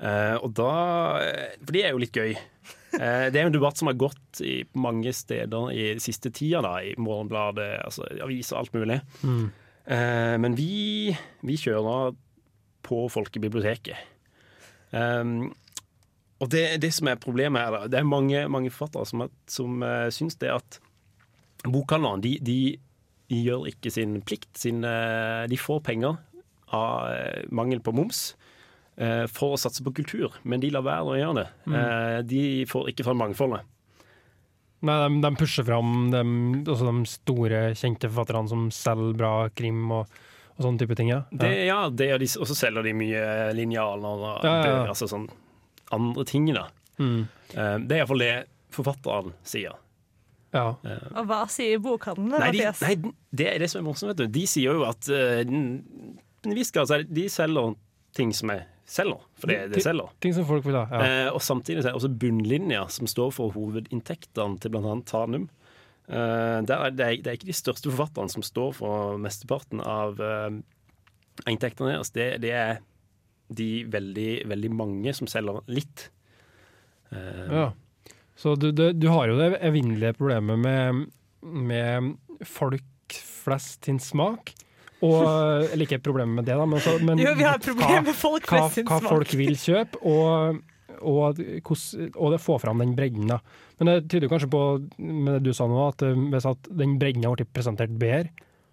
[SPEAKER 4] Eh, og da For det er jo litt gøy. Eh, det er en debatt som har gått i mange steder i siste tida, da, i Morgenbladet, altså aviser alt mulig.
[SPEAKER 2] Mm.
[SPEAKER 4] Eh, men vi, vi kjører på folkebiblioteket. Um, og det, det som er problemet her, det er mange, mange forfattere som, som uh, syns det at bokhandlerne de, de, de gjør ikke sin plikt. Sin, eh, de får penger av eh, mangel på moms eh, for å satse på kultur, men de lar være å gjøre det.
[SPEAKER 2] Mm.
[SPEAKER 4] Eh, de får ikke fra mangfoldet.
[SPEAKER 2] Nei, de, de pusher fram de, også de store, kjente forfatterne som selger bra krim og, og sånne type ting. Ja.
[SPEAKER 4] Det, ja, det de, og så selger de mye linjaler og
[SPEAKER 2] Ja, ja,
[SPEAKER 4] altså sånn andre ting. da.
[SPEAKER 2] Mm.
[SPEAKER 4] Eh, det er iallfall det forfatteren sier.
[SPEAKER 2] ja.
[SPEAKER 4] Eh,
[SPEAKER 3] Og hva sier bokhandlene?
[SPEAKER 4] Nei, de, nei, det er det som er morsomt. vet du. De sier jo at uh, vi altså, de selger ting som er selger, for det det selger.
[SPEAKER 2] Ting som folk vil ha. Ja.
[SPEAKER 4] Eh, og samtidig så er det også bunnlinja, som står for hovedinntektene til bl.a. Tanum. Eh, det, er- det er ikke de største forfatterne som står for mesteparten av eh, inntektene deres. Det, det er de veldig, veldig mange som selger litt. Eh,
[SPEAKER 2] Ja. Så du, du, du har jo det evinnelige problemet med, med folk flest sin smak. Og, eller ikke problemer med det, da, men, så, men
[SPEAKER 3] Jo, vi har et problem
[SPEAKER 2] hva-
[SPEAKER 3] med folk
[SPEAKER 2] hva, hva folk vil kjøpe. Og, og, og det får fram den bredden. da. Men det tyder kanskje på, med det du sa nå, at eh, hvis at den bredden hadde blitt presentert bedre,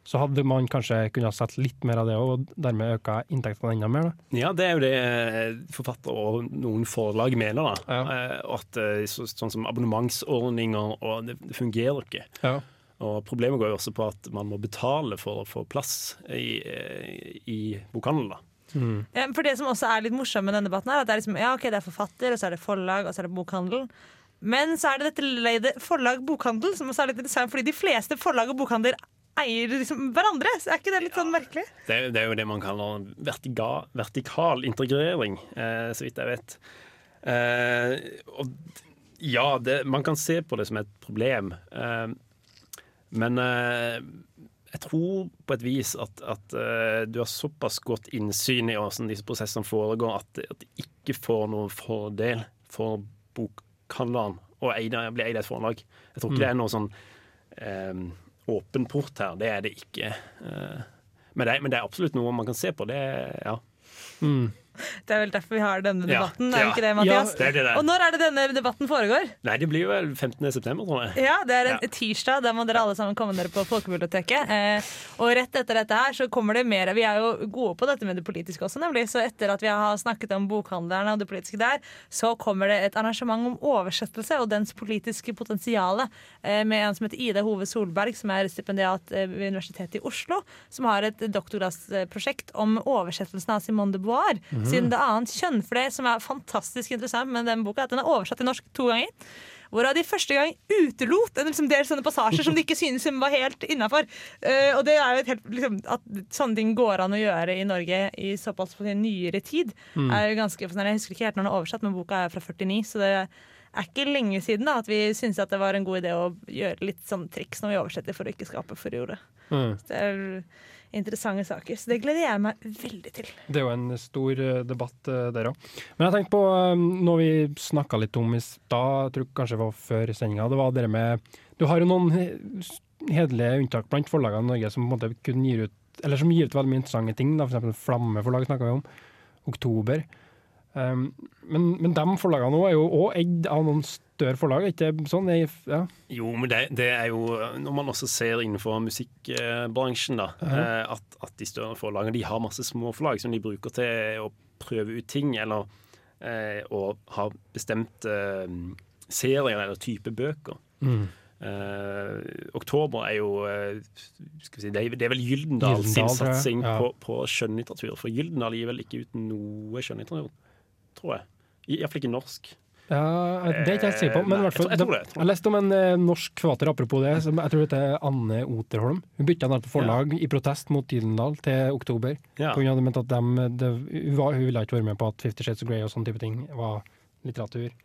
[SPEAKER 2] så hadde man kanskje kunnet sett litt mer av det, og dermed øka inntektene enda mer. da.
[SPEAKER 4] Ja, det er jo det Forfatter forfattere og noen forlag mener. da.
[SPEAKER 2] Ja.
[SPEAKER 4] Eh, At eh, så, Sånn som abonnementsordninger og det, det fungerer ikke.
[SPEAKER 2] Ja.
[SPEAKER 4] Og Problemet går jo også på at man må betale for å få plass i, i bokhandelen.
[SPEAKER 3] Mm. For det som også er litt morsomt med denne debatten, er at det er liksom, ja, okay, det er forfatter, og så er det forlag, og så er det bokhandel. Men så er det dette forlag-bokhandel, som også er litt interessant, fordi de fleste forlag og bokhandler eier liksom hverandre. Så er ikke det litt sånn merkelig?
[SPEAKER 4] Det, er- det er jo det man kaller vertiga, vertikal integrering, eh, så vidt jeg vet. Eh, og ja, det, man kan se på det som et problem. Eh, men eh, jeg tror på et vis at, at eh, du har såpass godt innsyn i hvordan disse prosessene foregår, at, at det ikke får noen fordel for bokhandleren å eie, bli eid av et forlag. Jeg tror ikke det er noe sånn eh, åpen port her. Det er det ikke. Eh, men, det men det er absolutt noe man kan se på. Det, ja.
[SPEAKER 3] Det er vel derfor vi har denne
[SPEAKER 4] Ja,
[SPEAKER 3] debatten, er
[SPEAKER 4] ja.
[SPEAKER 3] det ikke det, Mathias?
[SPEAKER 4] det er det det er.
[SPEAKER 3] Og når er det denne debatten foregår?
[SPEAKER 4] Nei, det blir vel 15. september, tror jeg.
[SPEAKER 3] Ja, det er en
[SPEAKER 4] Ja.
[SPEAKER 3] tirsdag. Da må dere alle sammen komme dere på Folkebiblioteket. Eh, og rett etter dette her så kommer det mer. Vi er jo gode på dette med det politiske også, nemlig. Så etter at vi har snakket om bokhandlerne og det politiske der, så kommer det et arrangement om oversettelse og dens politiske potensiale eh, med en som heter Ida Hove Solberg, som er stipendiat eh, ved Universitetet i Oslo, som har et doktorgradsprosjekt om oversettelsen av Simone de Beauvoir siden Det annet kjønn. For det som er fantastisk interessant med den boka, er at den er oversatt til norsk to ganger. Hvorav de første gang utelot en liksom del sånne passasjer som de ikke synes som var helt innafor. og det er jo et helt, liksom, At sånne ting går an å gjøre i Norge i såpass på en nyere tid, er jo ganske. Jeg husker ikke helt når den er oversatt, men boka er fra 49, så det er ikke lenge siden da, at vi syntes at det var en god idé å gjøre litt sånn triks når vi oversetter, for å ikke skape furore.
[SPEAKER 2] Mm.
[SPEAKER 3] Det er interessante saker, så det gleder jeg meg veldig til.
[SPEAKER 2] Det er jo en stor eh, debatt eh, der òg. Men jeg tenkte på eh, noe vi snakka litt om i stad, jeg tror kanskje det var før sendinga. Det var det med Du har jo noen he- hederlige unntak blant forlagene i Norge som på en måte kun gir ut Eller som gir ut veldig mye interessante ting. Da. For eksempel Flamme forlag snakka vi om. Oktober. Um, men, men de forlagene nå er jo òg eid av noen større forlag, ikke sånn? Jeg, ja.
[SPEAKER 4] Jo, men det, det er jo Når man også ser innenfor musikkbransjen, da, eh, at, at de større forlagene de har masse små forlag som de bruker til å prøve ut ting, eller eh, å ha bestemte eh, serier eller type bøker. Eh, oktober er jo uh, si, det, er, det er vel Gyldendal
[SPEAKER 2] Gyldendal, sin
[SPEAKER 4] satsing
[SPEAKER 2] Ja.
[SPEAKER 4] på, på skjønnlitteratur. For Gyldendal gir vel ikke ut noe skjønnlitteratur, tror jeg. Iallfall ikke norsk.
[SPEAKER 2] Ja, det er ikke jeg sikker på. Men
[SPEAKER 4] Nei, jeg jeg det, jeg
[SPEAKER 2] leste om en eh, norsk forfatter, apropos det, som jeg tror heter Anne Oterholm. Hun bytta på forlag i protest mot Gyldendal til oktober.
[SPEAKER 4] Ja.
[SPEAKER 2] På grunn av at dem, det, hun, ville ikke være med på at Fifty Shades of Grey og sånne type ting var litteratur.
[SPEAKER 4] Ja,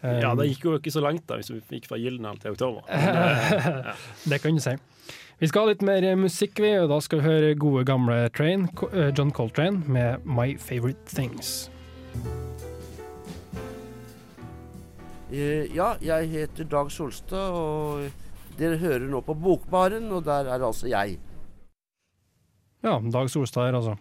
[SPEAKER 2] Um,
[SPEAKER 4] det gikk jo ikke så langt da, hvis vi gikk fra Gyldendal til oktober. Men, ja.
[SPEAKER 2] Det kan du si. Vi skal ha litt mer musikk, vi, og da skal vi høre gode, gamle Train, eh, John Coltrane med My Favorite Things.
[SPEAKER 10] Eh, Ja, jeg heter Dag Solstad, og dere hører nå på Bokbaren, og der er altså jeg.
[SPEAKER 2] Ja, Dag Solstad altså.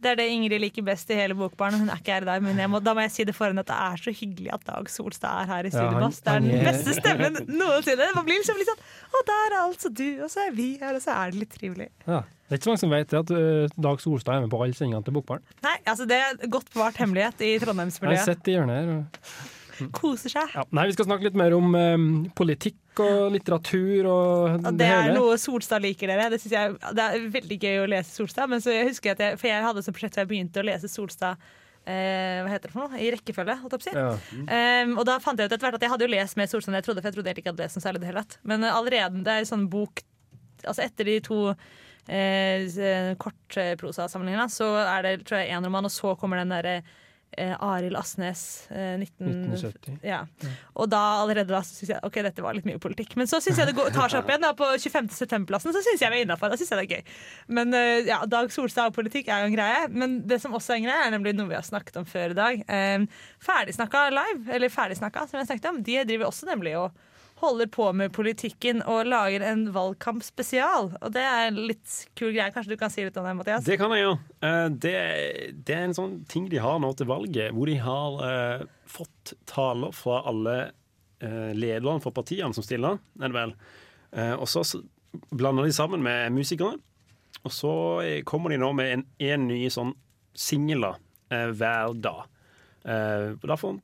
[SPEAKER 3] Det er det Ingrid liker best i hele Bokbarn. Hun er ikke her i dag, men må, da må jeg si det for henne at det er så hyggelig at Dag Solstad er her i
[SPEAKER 2] Ja,
[SPEAKER 3] studio oss. Det er den beste stemmen noensinne. Man blir liksom litt sånn Å, der er altså du, og så er vi her, og så er det litt trivelig.
[SPEAKER 2] Ja. Det er ikke så mange som vet det at uh, Dag Solstad er med på alle sendingene til Bokbarn.
[SPEAKER 3] Nei, altså det er godt bevart hemmelighet i trondheimsmiljøet.
[SPEAKER 2] Jeg har
[SPEAKER 3] sett
[SPEAKER 2] sett i hjørnet her. og-
[SPEAKER 3] Koser seg.
[SPEAKER 2] Ja. Nei, vi skal snakke litt mer om um, politikk og litteratur og
[SPEAKER 3] Og
[SPEAKER 2] det,
[SPEAKER 3] det er noe Solstad liker dere. Det, jeg, det er veldig gøy å lese Solstad. Men så jeg husker at jeg, for jeg hadde som prosjekt da jeg begynte å lese Solstad eh, hva heter det for noe? I rekkefølge, holdt jeg på å si.
[SPEAKER 2] Ja.
[SPEAKER 3] Um, og da fant jeg ut etter hvert at jeg hadde jo lest mer Solstad enn jeg trodde, for jeg trodde jeg ikke hadde lest noe særlig det hele tatt. Men uh, allerede det er en sånn bok Altså etter de to eh, kortprosasamlingene, så er det tror jeg én roman, og så kommer den derre eh, Arild Asnes eh, 19...
[SPEAKER 2] 1970.
[SPEAKER 3] Ja. Og da allerede da så syns jeg ok, dette var litt mye politikk. Men så syns jeg det går, tar seg opp igjen. da På 25. september-plassen så syns jeg vi er innafor. Da synes jeg det er gøy. Men eh, ja, Dag Solstad og politikk er jo en greie. Men det som også er en greie, er nemlig noe vi har snakket om før i dag. Eh, ferdigsnakka live, eller Ferdigsnakka, som jeg snakket om, de driver også nemlig og holder på med politikken og lager en valgkampspesial. Og det er en litt kul greie. Kanskje du kan si litt om det, Mathias?
[SPEAKER 4] Det kan jeg gjøre. Eh, Det, det er en sånn ting de har nå til valget, hvor de har eh, fått taler fra alle eh, lederne for partiene som stiller, er det vel. Og så blander de sammen med musikere. Og så kommer de nå med en, en ny sånn singler eh, hver dag. Da får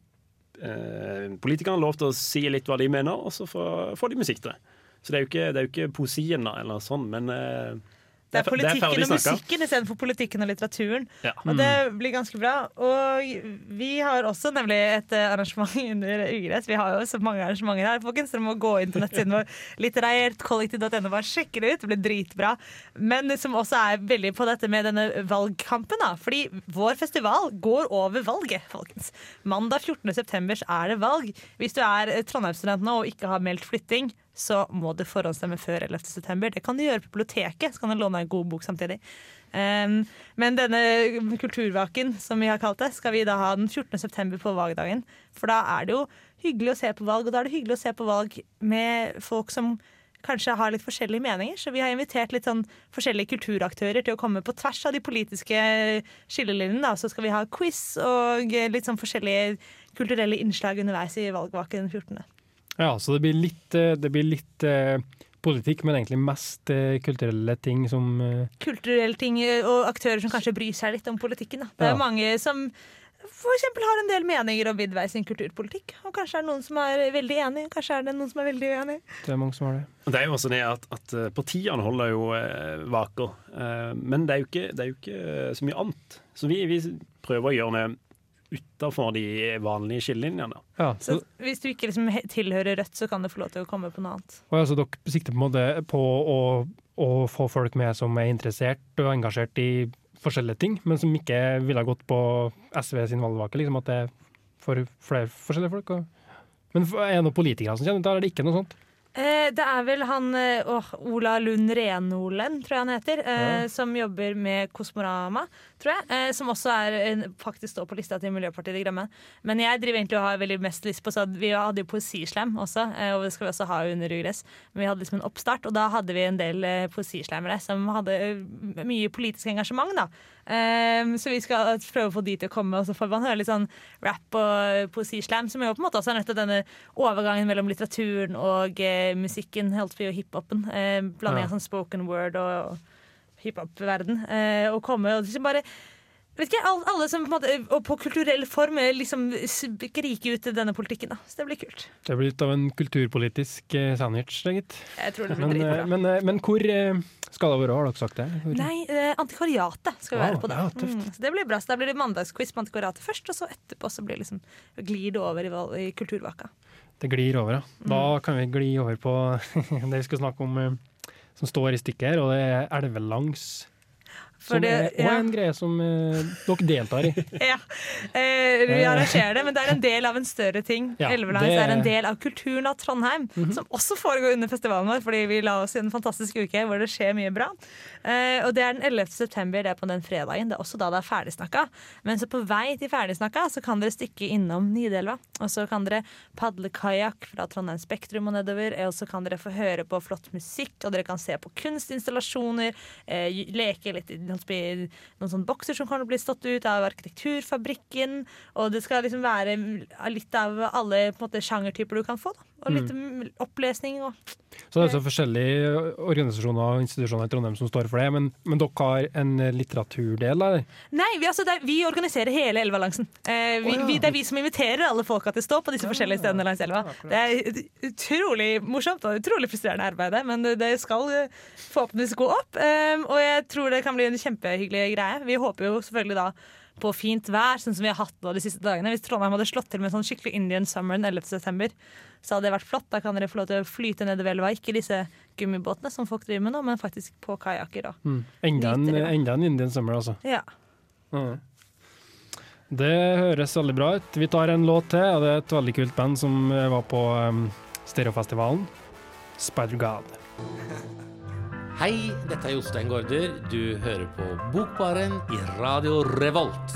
[SPEAKER 4] eh, politikerne lov til å si litt hva de mener, og så får, de musikk til det. Så det er jo ikke, det er jo ikke poesien eller sånn, men eh,
[SPEAKER 3] Det er politikken og musikken istedenfor politikken og litteraturen.
[SPEAKER 4] Ja.
[SPEAKER 3] Og det blir ganske bra. Og vi har også nemlig et eh, arrangement under Ugress. Vi har jo så mange arrangementer her, folkens. Dere må gå inn på nettsiden vår litterærtkollektiv.no. Bare sjekke det ut. Det blir dritbra. Men som også er veldig på dette med denne valgkampen, da. Fordi vår festival går over valget, folkens. Mandag 14.9 er det valg. Hvis du er Trondheim-student nå og ikke har meldt flytting, så må du forhåndsstemme før 11.9. Det kan du gjøre på biblioteket, så kan du låne en god bok samtidig. Um, men denne kulturvaken, som vi har kalt det, skal vi da ha den 14.9. på valgdagen. For da er det jo hyggelig å se på valg, og da er det hyggelig å se på valg med folk som kanskje har litt forskjellige meninger. Så vi har invitert litt sånn forskjellige kulturaktører til å komme på tvers av de politiske skillelinjene. Så skal vi ha quiz og litt sånn forskjellige kulturelle innslag underveis i valgvaken den 14.
[SPEAKER 2] Ja, så det blir litt, eh, det blir litt eh, politikk, men egentlig mest eh, kulturelle ting som
[SPEAKER 3] kulturelle ting og aktører som kanskje bryr seg litt om politikken. Da. Det er
[SPEAKER 2] Ja.
[SPEAKER 3] mange som for eksempel har en del meninger om Vidvei sin kulturpolitikk. Og kanskje er det noen som er veldig enig, og kanskje er det noen som er veldig uenig.
[SPEAKER 2] Det er mange som har det.
[SPEAKER 4] Det er jo også det at, at partiene holder jo vaker, men det er jo ikke, det er jo ikke så mye annet. Så vi, vi prøver å gjøre det utafor de vanlige skillelinjene.
[SPEAKER 2] Ja,
[SPEAKER 3] Så hvis du ikke liksom tilhører Rødt, så kan du få lov til å komme på noe annet.
[SPEAKER 2] og altså, dere sikter på, en måte på å, å få folk med som er interessert og engasjert i forskjellige ting, men som ikke ville ha gått på SV sin valgvake. Liksom at det er for flere forskjellige folk. Og, men er det noen politikere som kjenner til det, eller er det ikke noe sånt?
[SPEAKER 3] Eh, det er vel han oh, Ola Lund Renolen, tror jeg han heter, eh, som jobber med Kosmorama, tror jeg. Eh, som også er, faktisk står på lista til Miljøpartiet De Grønne. Men jeg driver egentlig og har veldig mest lyst på så Vi hadde jo poesislam også, eh, og det skal vi også ha under Ugress. Men vi hadde liksom en oppstart, og da hadde vi en del eh, poesislammere som hadde mye politisk engasjement. da. Eh, så vi skal prøve å få de til å komme, og så får man høre litt sånn rap og poesislam, som jo på en måte også er nettopp denne overgangen mellom litteraturen og uh, musikken, holdt på å si, og hiphopen. Eh, Blanding
[SPEAKER 2] Ja.
[SPEAKER 3] sånn spoken word og, og hiphop-verden. Uh, og komme og liksom bare Vet ikke, alle, alle som på, måte, på kulturell form eh, liksom skriker ut denne politikken. da. Så det blir kult.
[SPEAKER 2] Det blir litt av en kulturpolitisk eh, sandwich, det, gitt.
[SPEAKER 3] Jeg tror det blir
[SPEAKER 2] Men,
[SPEAKER 3] dritbra.
[SPEAKER 2] men, eh, men hvor eh, skal det være, har dere sagt det? Hvor?
[SPEAKER 3] Nei, eh, antikvariatet skal vi
[SPEAKER 2] Wow,
[SPEAKER 3] være på da.
[SPEAKER 2] ja, tøft.
[SPEAKER 3] Mm, så det blir bra. Så da blir det mandagsquiz på antikvariatet først, og så etterpå så blir det liksom, glir det over i, i kulturvaka.
[SPEAKER 2] Det glir over, ja. Da
[SPEAKER 3] Mm.
[SPEAKER 2] kan vi gli over på det vi skal snakke om, som står i stykket her, og det er elvelangs.
[SPEAKER 3] For
[SPEAKER 2] Som
[SPEAKER 3] det-
[SPEAKER 2] er
[SPEAKER 3] ja.
[SPEAKER 2] en greie som eh, dere deltar i.
[SPEAKER 3] Ja, eh, vi arrangerer det, men det er en del av en større ting.
[SPEAKER 2] Ja,
[SPEAKER 3] Elvelangs
[SPEAKER 2] det-
[SPEAKER 3] er en del av kulturen av Trondheim, som også foregår under festivalen vår, fordi vi la oss i en fantastisk uke hvor det skjer mye bra. Eh, og det er den 11. september, det er på den fredagen. Det er også da det er ferdigsnakka. Men så på vei til ferdigsnakka så kan dere stikke innom Nidelva, og så kan dere padle kajakk fra Trondheim Spektrum og nedover, og så kan dere få høre på flott musikk, og dere kan se på kunstinstallasjoner, eh, leke litt i noen, sånne bokser som kan bli stått ut av Arkitekturfabrikken, og det skal liksom være litt av alle sjangertyper du kan få. Da. Og litt mm. opplesning og
[SPEAKER 2] Så det er så forskjellige organisasjoner og institusjoner i Trondheim som står for det, men, men dere har en litteraturdel, eller?
[SPEAKER 3] Nei, vi, altså, det er, vi organiserer hele Elvebalansen. Eh, vi,
[SPEAKER 2] Å, ja.
[SPEAKER 3] vi, det er vi som inviterer alle folka til å stå på disse forskjellige stedene langs elva. Det er utrolig morsomt og utrolig frustrerende arbeid, men det- det skal eh, forhåpentligvis gå opp. Eh, og jeg tror det kan bli en kjempehyggelig greie. Vi håper jo selvfølgelig da på fint vær, sånn som vi har hatt nå de siste dagene. Hvis Trondheim hadde slått til med sånn skikkelig Indian summer den 11. september, så hadde det vært flott. Da kan dere få lov til å flyte nedover elva. Ikke disse gummibåtene som folk driver med nå, men faktisk på kajakker.
[SPEAKER 2] Mm. Enda, en, enda en Indian Summer, altså.
[SPEAKER 3] Ja.
[SPEAKER 2] Mm. Det høres veldig bra ut. Vi tar en låt til, og det er et veldig kult band som var på um, Stereofestivalen. Spider God.
[SPEAKER 11] Hei, dette er Jostein Gaarder. Du hører på Bokbaren i Radio Revolt.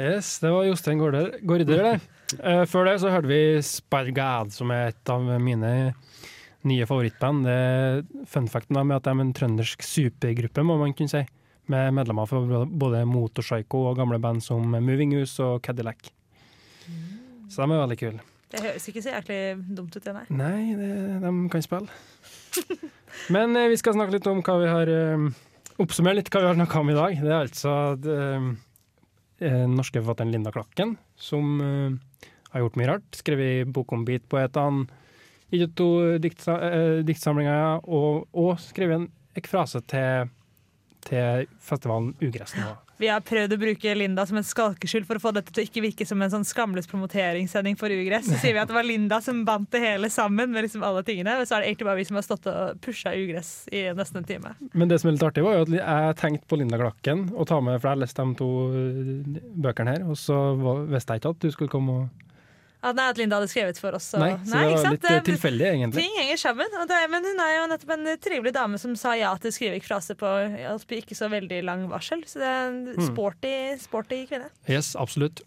[SPEAKER 2] Yes, det var Jostein Gaarder, det. Eh, før det så hørte vi Spargad, som er et av mine nye favorittband. Det er Fun facten med at de er en trøndersk supergruppe, må man kunne si. Med medlemmer fra både Motorpsycho og gamle band som Moving Us og Cadillac. Så de er veldig kule.
[SPEAKER 3] Det høres ikke så jæklig dumt ut, det, nei.
[SPEAKER 2] Nei, det, de kan spille. Men eh, vi skal snakke litt om hva vi har eh, Oppsummere litt hva vi har snakka om i dag. Det er altså den eh, norske forfatteren Linda Klakken som har gjort mye rart. Skrevet bok om beatpoetene, gitt ut to diktsa, diktsamlinger og, og skrevet en ekfrase til, til festivalen Ugress nå.
[SPEAKER 3] Vi har prøvd å bruke Linda som en skalkeskjul for å få dette til å ikke virke som en sånn skamløs promoteringssending for Ugress. Så sier vi at det var Linda som bandt det hele sammen med liksom alle tingene. Og så er det egentlig bare vi som har stått og pusha Ugress i nesten en time.
[SPEAKER 2] Men det som er litt artig, var jo at jeg tenkte på Linda Glakken og ta med, for jeg har lest de to eh, bøkene her, og så visste jeg ikke at du skulle komme og
[SPEAKER 3] At, nei, at Linda hadde skrevet for oss. og-
[SPEAKER 2] Nei, så det var litt eh, tilfeldig, egentlig.
[SPEAKER 3] Ting henger sammen. Det, men hun er jo nettopp en trivelig dame som sa ja til skrivefrase på på ikke så veldig lang varsel. Så det er en
[SPEAKER 2] Mm.
[SPEAKER 3] sporty, sporty kvinne.
[SPEAKER 2] Yes, absolutt.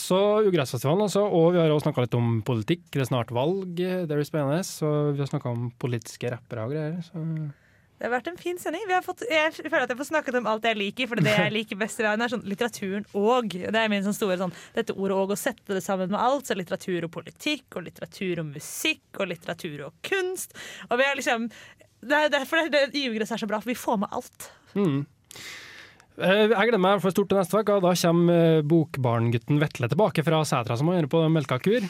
[SPEAKER 2] Så Ugressfestivalen, altså. Og vi har også snakka litt om politikk. Det er snart valg. Det blir spennende. Så vi har snakka om politiske rappere og greier. Så.
[SPEAKER 3] Det har vært en fin sending. Vi har fått, jeg føler at jeg får snakket om alt jeg liker, for det jeg liker best i verden, er sånn litteraturen og. Det er min sånn store sånn, dette ordet og, å sette det sammen med alt. Så litteratur og politikk, og litteratur og musikk, og litteratur og kunst. Og vi har liksom Det er derfor det, det, Ugress er så bra, for vi får med alt.
[SPEAKER 2] Mm. Eh, Jeg gleder meg for stort til neste uke. og Da kommer eh, bokbarngutten Vetle tilbake fra setra som han gjør på melkekur.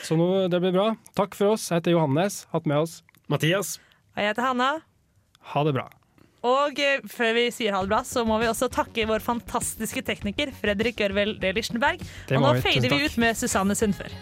[SPEAKER 2] Så nå, det blir bra. Takk for oss. Jeg heter Johannes. Hatt med oss
[SPEAKER 4] Mathias.
[SPEAKER 3] Og jeg heter Hanna.
[SPEAKER 2] Ha det bra.
[SPEAKER 3] Og eh, før vi sier ha det bra, så må vi også takke vår fantastiske tekniker Fredrik Ørvel Lichtenberg. Og nå. Fader vi ut med Susanne Sundfør.